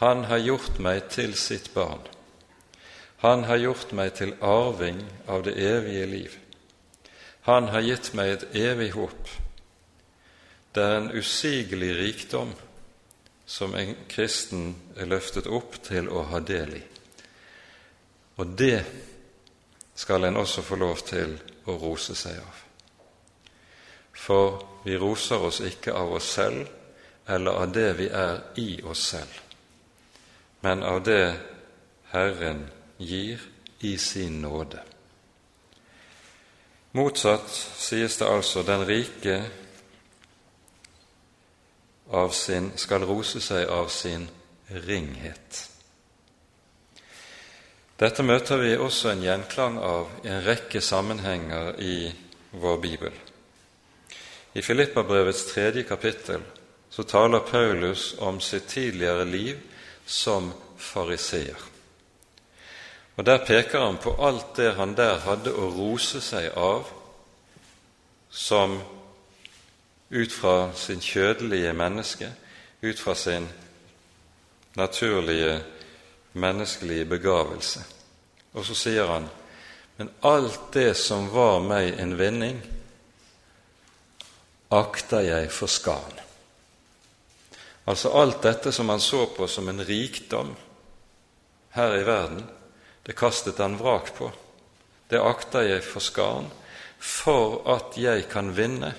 Han har gjort meg til sitt barn. Han har gjort meg til arving av det evige liv. Han har gitt meg et evig håp. Det er en usigelig rikdom som en kristen er løftet opp til å ha del i. Og det skal en også få lov til å rose seg av. For vi roser oss ikke av oss selv eller av det vi er i oss selv, men av det Herren gir i sin nåde. Motsatt sies det altså den rike sin, skal rose seg av sin ringhet. Dette møter vi også en gjenklang av i en rekke sammenhenger i vår bibel. I Filippabrevets tredje kapittel så taler Paulus om sitt tidligere liv som fariseer. Og Der peker han på alt det han der hadde å rose seg av, som ut fra sin kjødelige menneske, ut fra sin naturlige menneskelige begavelse. Og så sier han, men alt det som var meg en vinning, akter jeg for skan. Altså alt dette som han så på som en rikdom her i verden, det kastet han vrak på. Det akter jeg for skaren, for at jeg kan vinne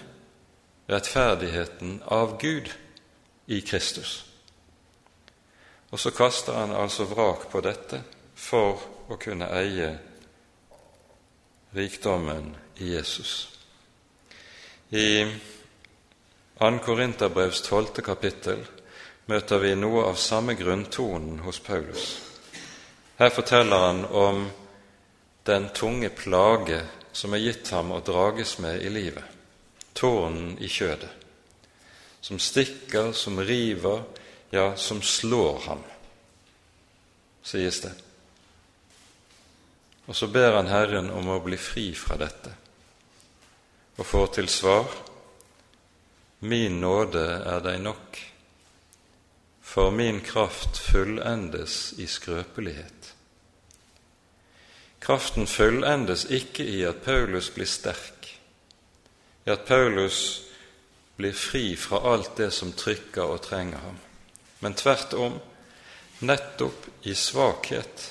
rettferdigheten av Gud i Kristus. Og så kaster han altså vrak på dette for å kunne eie rikdommen i Jesus. I 2. Korinterbrevs 12. kapittel møter vi noe av samme grunntonen hos Paulus. Her forteller han om den tunge plage som er gitt ham å drages med i livet, tårnen i kjødet, som stikker, som river, ja, som slår ham, sies det. Og så ber han Herren om å bli fri fra dette, og får til svar Min nåde er deg nok, for min kraft fullendes i skrøpelighet. Kraften fullendes ikke i at Paulus blir sterk, i at Paulus blir fri fra alt det som trykker og trenger ham, men tvert om, nettopp i svakhet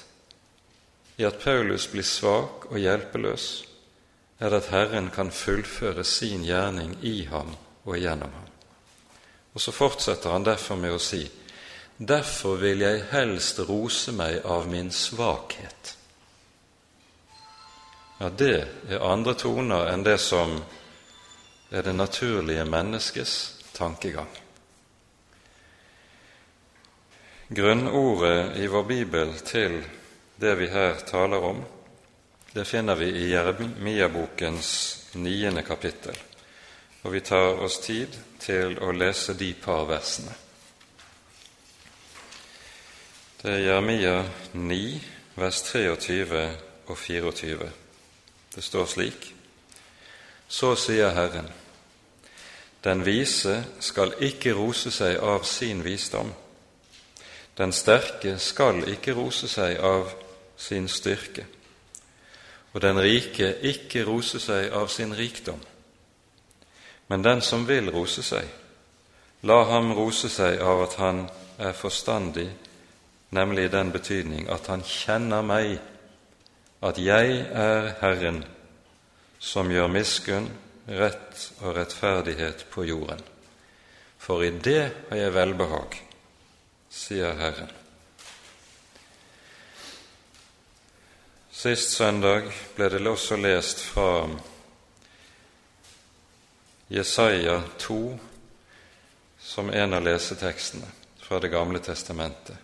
i at Paulus blir svak og hjelpeløs, er det at Herren kan fullføre sin gjerning i ham og gjennom ham. Og så fortsetter han derfor med å si:" Derfor vil jeg helst rose meg av min svakhet. Ja, det er andre toner enn det som er det naturlige menneskets tankegang. Grunnordet i vår bibel til det vi her taler om, det finner vi i Jeremia-bokens niende kapittel, og vi tar oss tid til å lese de par versene. Det er Jeremia 9, vers 23 og 24. Det står slik:" Så sier Herren:" Den vise skal ikke rose seg av sin visdom. Den sterke skal ikke rose seg av sin styrke, og den rike ikke rose seg av sin rikdom. Men den som vil rose seg, la ham rose seg av at han er forstandig, nemlig i den betydning at han kjenner meg, at jeg er Herren, som gjør miskunn, rett og rettferdighet på jorden. For i det har jeg velbehag, sier Herren. Sist søndag ble det også lest fra Jesaja 2 som en av lesetekstene fra Det gamle testamentet.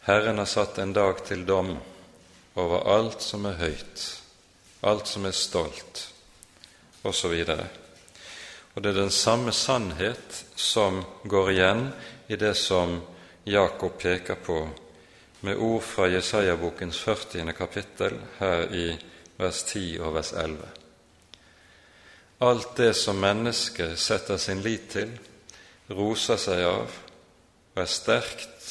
Herren har satt en dag til dom over alt som er høyt, alt som er stolt, osv. Og, og det er den samme sannhet som går igjen i det som Jakob peker på med ord fra Jesaja-bokens 40. kapittel, her i vers 10 og vers 11. Alt det som mennesket setter sin lit til, roser seg av og er sterkt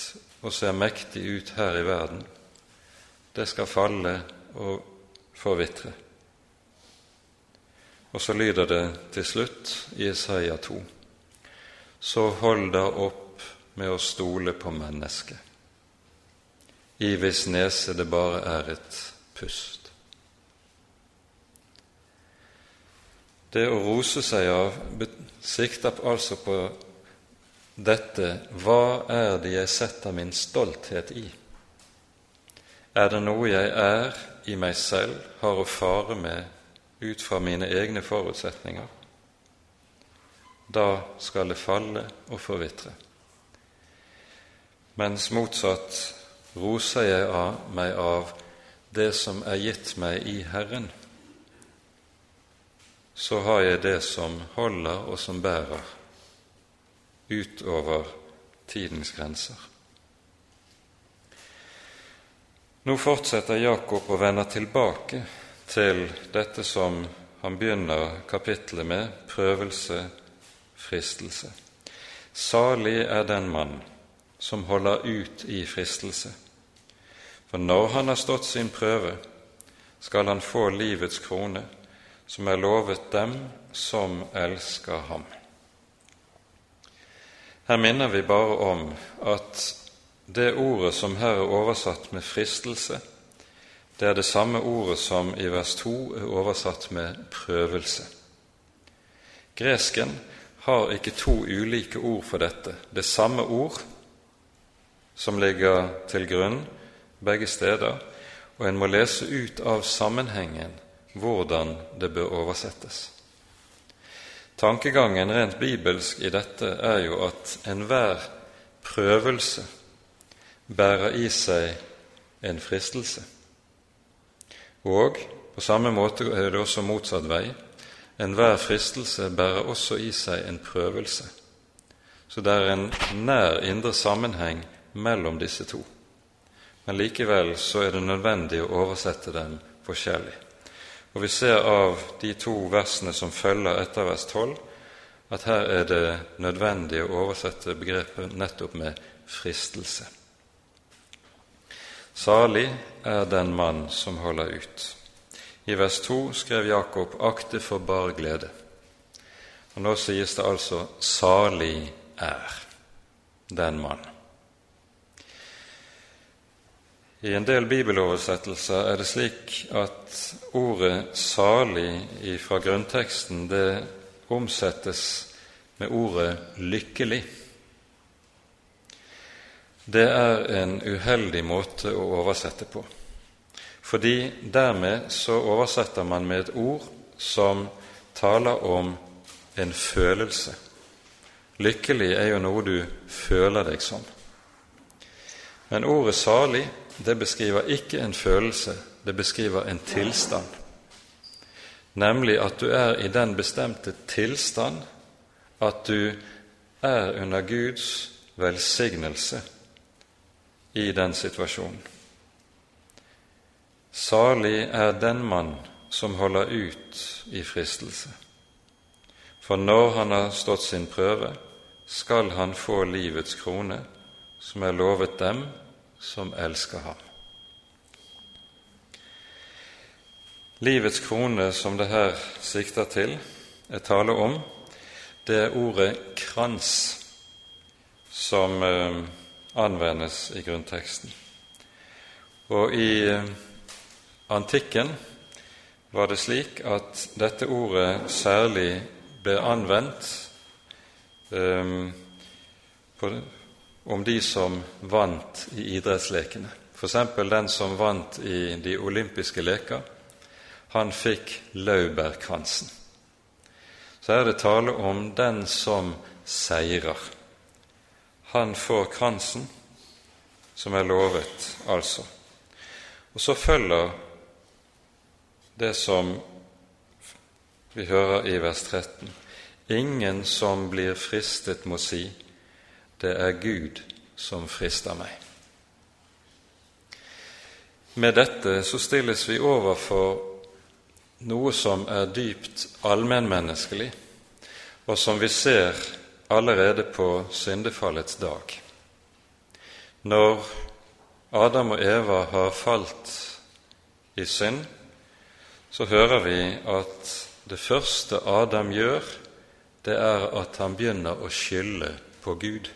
og ser mektig ut her i verden, det skal falle og forvitre. Og så lyder det til slutt i Isaiah 2.: Så hold da opp med å stole på mennesket i hvis nese det bare er et pust. Det å rose seg av sikter altså på dette hva er det jeg setter min stolthet i? Er det noe jeg er i meg selv, har å fare med ut fra mine egne forutsetninger? Da skal det falle og forvitre. Mens motsatt roser jeg av meg av det som er gitt meg i Herren, så har jeg det som holder og som bærer utover tidens grenser. Nå fortsetter Jakob og vender tilbake til dette som han begynner kapittelet med prøvelse, fristelse. Salig er den mann som holder ut i fristelse for når han har stått sin prøve, skal han få livets krone, som er lovet dem som elsker ham. Her minner vi bare om at det ordet som her er oversatt med fristelse, det er det samme ordet som i vers 2 er oversatt med prøvelse. Gresken har ikke to ulike ord for dette. Det samme ord som ligger til grunn begge steder, og en må lese ut av sammenhengen hvordan det bør oversettes. Tankegangen rent bibelsk i dette er jo at enhver prøvelse bærer i seg en fristelse. Og på samme måte er det også motsatt vei. Enhver fristelse bærer også i seg en prøvelse. Så det er en nær indre sammenheng mellom disse to. Men likevel så er det nødvendig å oversette dem forskjellig. Og vi ser av de to versene som følger etter vers 12, at her er det nødvendig å oversette begrepet nettopp med fristelse. Salig er den mann som holder ut. I vers 2 skrev Jakob 'akte for bar glede'. Og Nå sies det altså 'salig er den mann'. I en del bibeloversettelser er det slik at ordet 'salig' fra grunnteksten det omsettes med ordet 'lykkelig'. Det er en uheldig måte å oversette på, fordi dermed så oversetter man med et ord som taler om en følelse. Lykkelig er jo noe du føler deg som. Men ordet 'salig' det beskriver ikke en følelse, det beskriver en tilstand. Nemlig at du er i den bestemte tilstand at du er under Guds velsignelse i den situasjonen. Salig er den mann som holder ut i fristelse. For når han har stått sin prøve, skal han få livets krone, som er lovet dem som elsker ham. Livets krone, som det her sikter til, er tale om, det er ordet krans som eh, anvendes i grunnteksten. Og i eh, antikken var det slik at dette ordet særlig ble anvendt eh, på, om de som vant i idrettslekene. F.eks. den som vant i de olympiske leker. Han fikk laurbærkransen. Så er det tale om den som seirer. Han får kransen, som er lovet, altså. Og så følger det som vi hører i vers 13. Ingen som blir fristet, må si:" det er Gud som frister meg. Med dette så stilles vi overfor noe som er dypt allmennmenneskelig, og som vi ser allerede på syndefallets dag. Når Adam og Eva har falt i synd, så hører vi at det første Adam gjør, det er at han begynner å skylde på Gud.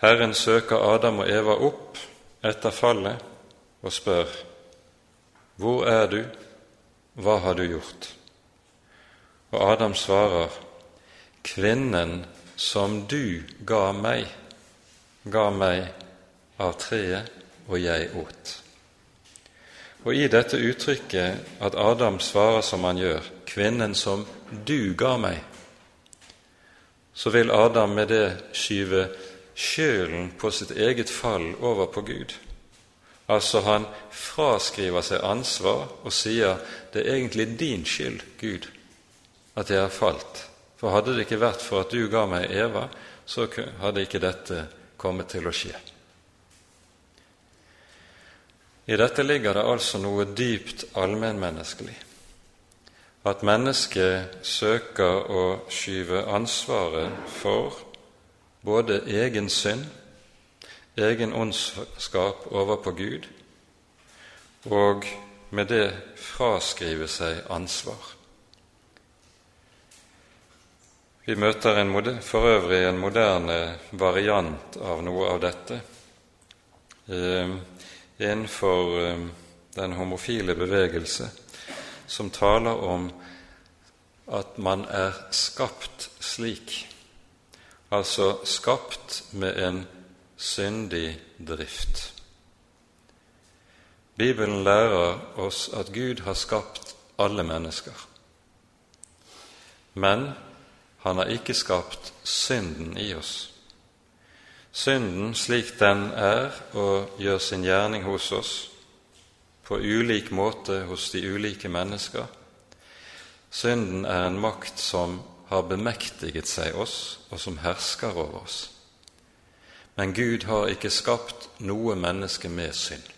Herren søker Adam og Eva opp etter fallet og spør, Hvor er du? Hva har du gjort? Og Adam svarer, Kvinnen som du ga meg, ga meg av treet, og jeg åt. Og i dette uttrykket at Adam svarer som han gjør, 'Kvinnen som du ga meg', så vil Adam med det skyve skylden på sitt eget fall over på Gud. Altså han fraskriver seg ansvar og sier det er egentlig din skyld, Gud, at jeg har falt. For hadde det ikke vært for at du ga meg Eva, så hadde ikke dette kommet til å skje. I dette ligger det altså noe dypt allmennmenneskelig. At mennesket søker å skyve ansvaret for både egen synd, egen ondskap over på Gud, og med det fraskrive seg ansvar. Vi møter en, for øvrig en moderne variant av noe av dette eh, innenfor eh, den homofile bevegelse, som taler om at man er skapt slik, altså skapt med en syndig drift. Bibelen lærer oss at Gud har skapt alle mennesker. Men han har ikke skapt synden i oss. Synden slik den er og gjør sin gjerning hos oss, på ulik måte hos de ulike mennesker. Synden er en makt som har bemektiget seg oss, og som hersker over oss. Men Gud har ikke skapt noe menneske med synd.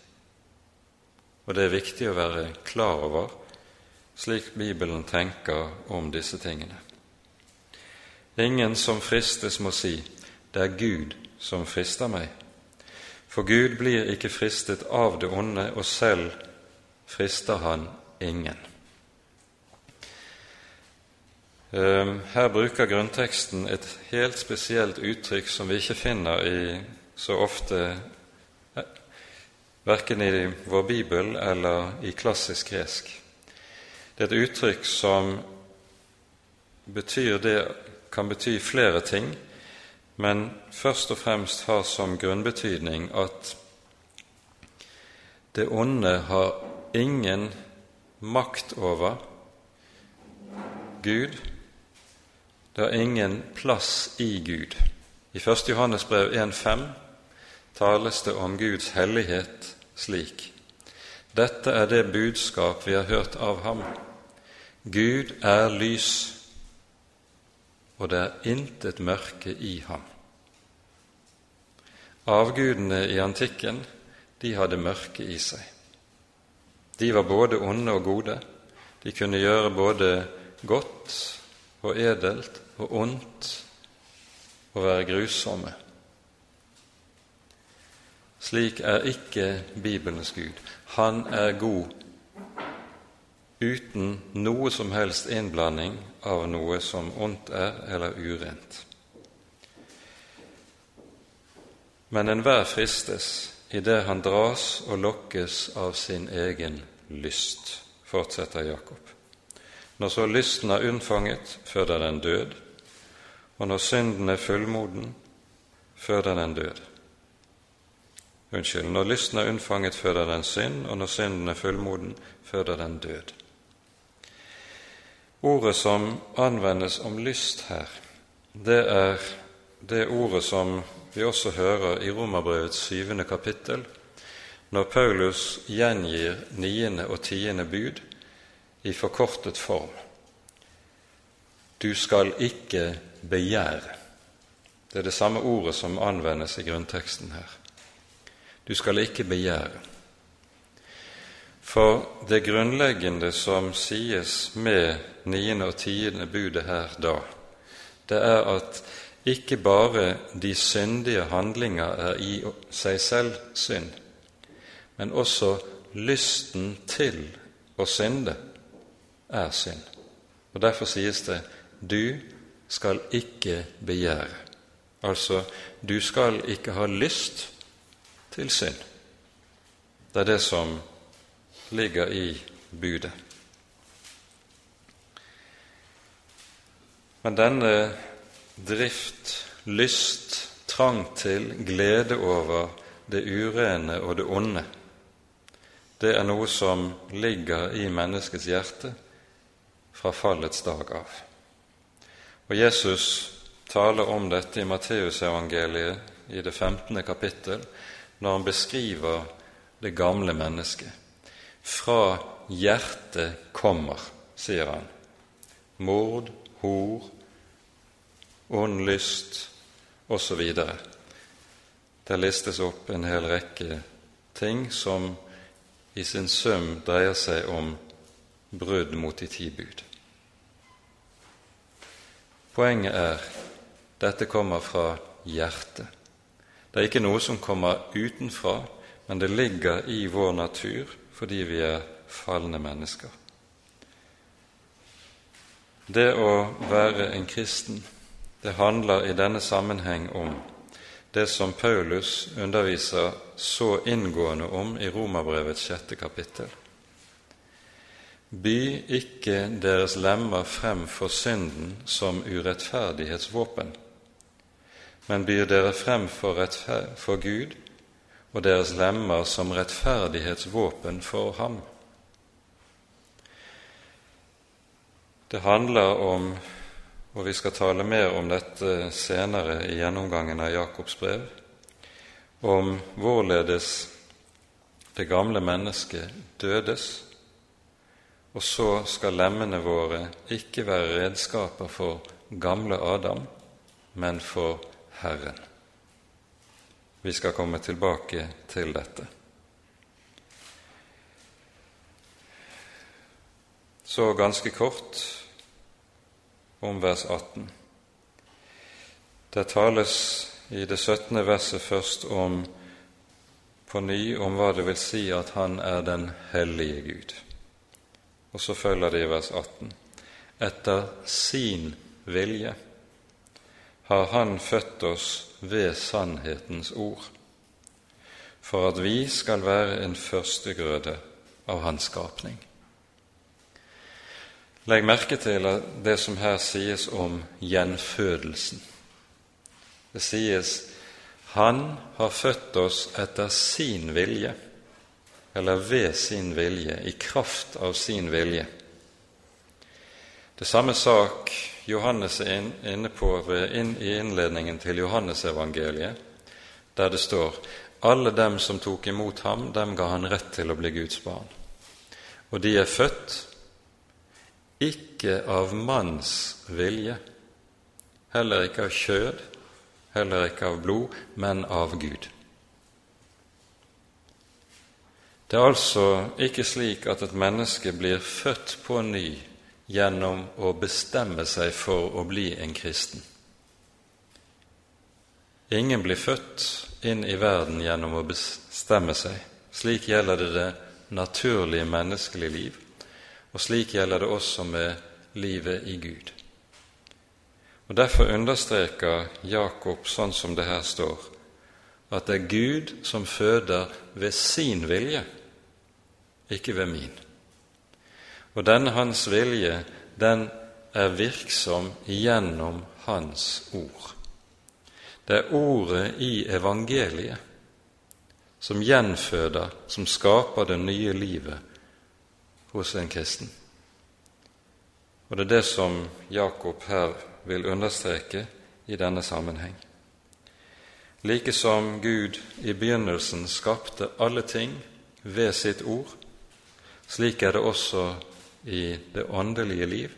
Og det er viktig å være klar over, slik Bibelen tenker om disse tingene. Ingen som fristes, må si, det er Gud som frister meg. For Gud blir ikke fristet av det onde, og selv frister han ingen. Her bruker grunnteksten et helt spesielt uttrykk som vi ikke finner i så ofte eh, verken i vår bibel eller i klassisk gresk. Det er et uttrykk som betyr det kan bety flere ting, men først og fremst har som grunnbetydning at det onde har ingen makt over Gud. Det har ingen plass i Gud. I 1. Johannes brev 1,5 tales det om Guds hellighet slik. Dette er det budskap vi har hørt av ham. Gud er lys, og det er intet mørke i ham. Avgudene i antikken, de hadde mørke i seg. De var både onde og gode. De kunne gjøre både godt og edelt og ondt og være grusomme. Slik er ikke Bibelens Gud. Han er god uten noe som helst innblanding av noe som ondt er eller urent. Men enhver fristes i det han dras og lokkes av sin egen lyst, fortsetter Jakob. Når så lysten er unnfanget, føder den død, og når synden er fullmoden, føder den død. Unnskyld, når lysten er unnfanget, føder den synd, og når synden er fullmoden, føder den død. Ordet som anvendes om lyst her, det er det ordet som vi også hører i Romerbrevets syvende kapittel, når Paulus gjengir niende og tiende bud i forkortet form. Du skal ikke begjære. Det er det samme ordet som anvendes i grunnteksten her. Du skal ikke begjære. For det grunnleggende som sies med niende og tiende budet her da, det er at ikke bare de syndige handlinger er i seg selv synd, men også lysten til å synde er synd. Og Derfor sies det 'du skal ikke begjære'. Altså, du skal ikke ha lyst til synd. Det er det som ligger i budet. Men denne drift, lyst, trang til, glede over det urene og det onde, det er noe som ligger i menneskets hjerte fra fallets dag av. Og Jesus taler om dette i Matteusevangeliet i det 15. kapittel, når han beskriver det gamle mennesket. Fra hjertet kommer, sier han, mord, hor, ond lyst osv. Det listes opp en hel rekke ting som i sin sum dreier seg om brudd mot de ti bud. Poenget er dette kommer fra hjertet. Det er ikke noe som kommer utenfra, men det ligger i vår natur fordi vi er falne mennesker. Det å være en kristen, det handler i denne sammenheng om det som Paulus underviser så inngående om i Romerbrevets sjette kapittel. By ikke deres lemmer frem for synden som urettferdighetsvåpen, men byr dere frem for, for Gud og deres lemmer som rettferdighetsvåpen for ham. Det handler om, og vi skal tale mer om dette senere i gjennomgangen av Jakobs brev, om hvorledes det gamle mennesket dødes, og så skal lemmene våre ikke være redskaper for gamle Adam, men for Herren. Vi skal komme tilbake til dette. Så ganske kort om vers 18. Det tales i det 17. verset først om på ny om hva det vil si at Han er den hellige Gud. Og så følger det i vers 18. Etter sin vilje har Han født oss ved sannhetens ord, for at vi skal være en førstegrøde av Hans skapning. Legg merke til det som her sies om gjenfødelsen. Det sies Han har født oss etter sin vilje, eller ved sin vilje, i kraft av sin vilje. Det samme sak Johannes er inne på i innledningen til Johannesevangeliet, der det står alle dem som tok imot ham, dem ga han rett til å bli Guds barn. Og de er født ikke av manns vilje, heller ikke av kjød, heller ikke av blod, men av Gud. Det er altså ikke slik at et menneske blir født på ny gjennom å bestemme seg for å bli en kristen. Ingen blir født inn i verden gjennom å bestemme seg. Slik gjelder det det naturlige menneskelige liv, og slik gjelder det også med livet i Gud. Og Derfor understreker Jakob, sånn som det her står, at det er Gud som føder ved sin vilje, ikke ved min. Og denne hans vilje, den er virksom gjennom Hans ord. Det er ordet i evangeliet som gjenføder, som skaper det nye livet hos en kristen. Og det er det som Jakob her vil understreke i denne sammenheng. Like som Gud i begynnelsen skapte alle ting ved sitt ord, slik er det også i det åndelige liv.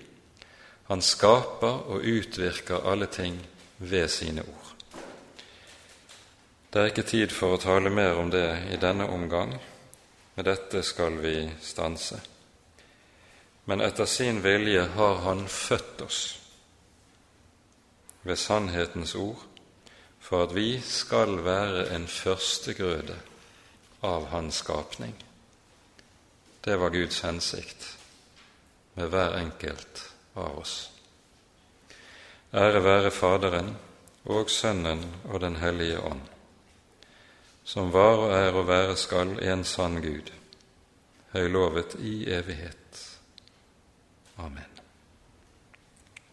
Han skaper og utvirker alle ting ved sine ord. Det er ikke tid for å tale mer om det i denne omgang. Med dette skal vi stanse. Men etter sin vilje har Han født oss ved sannhetens ord, for at vi skal være en førstegrøde av Hans skapning. Det var Guds hensikt med hver enkelt av oss. Ære være Faderen og Sønnen og Den hellige ånd, som var og er og være skal en sann Gud, høylovet i evighet. Amen.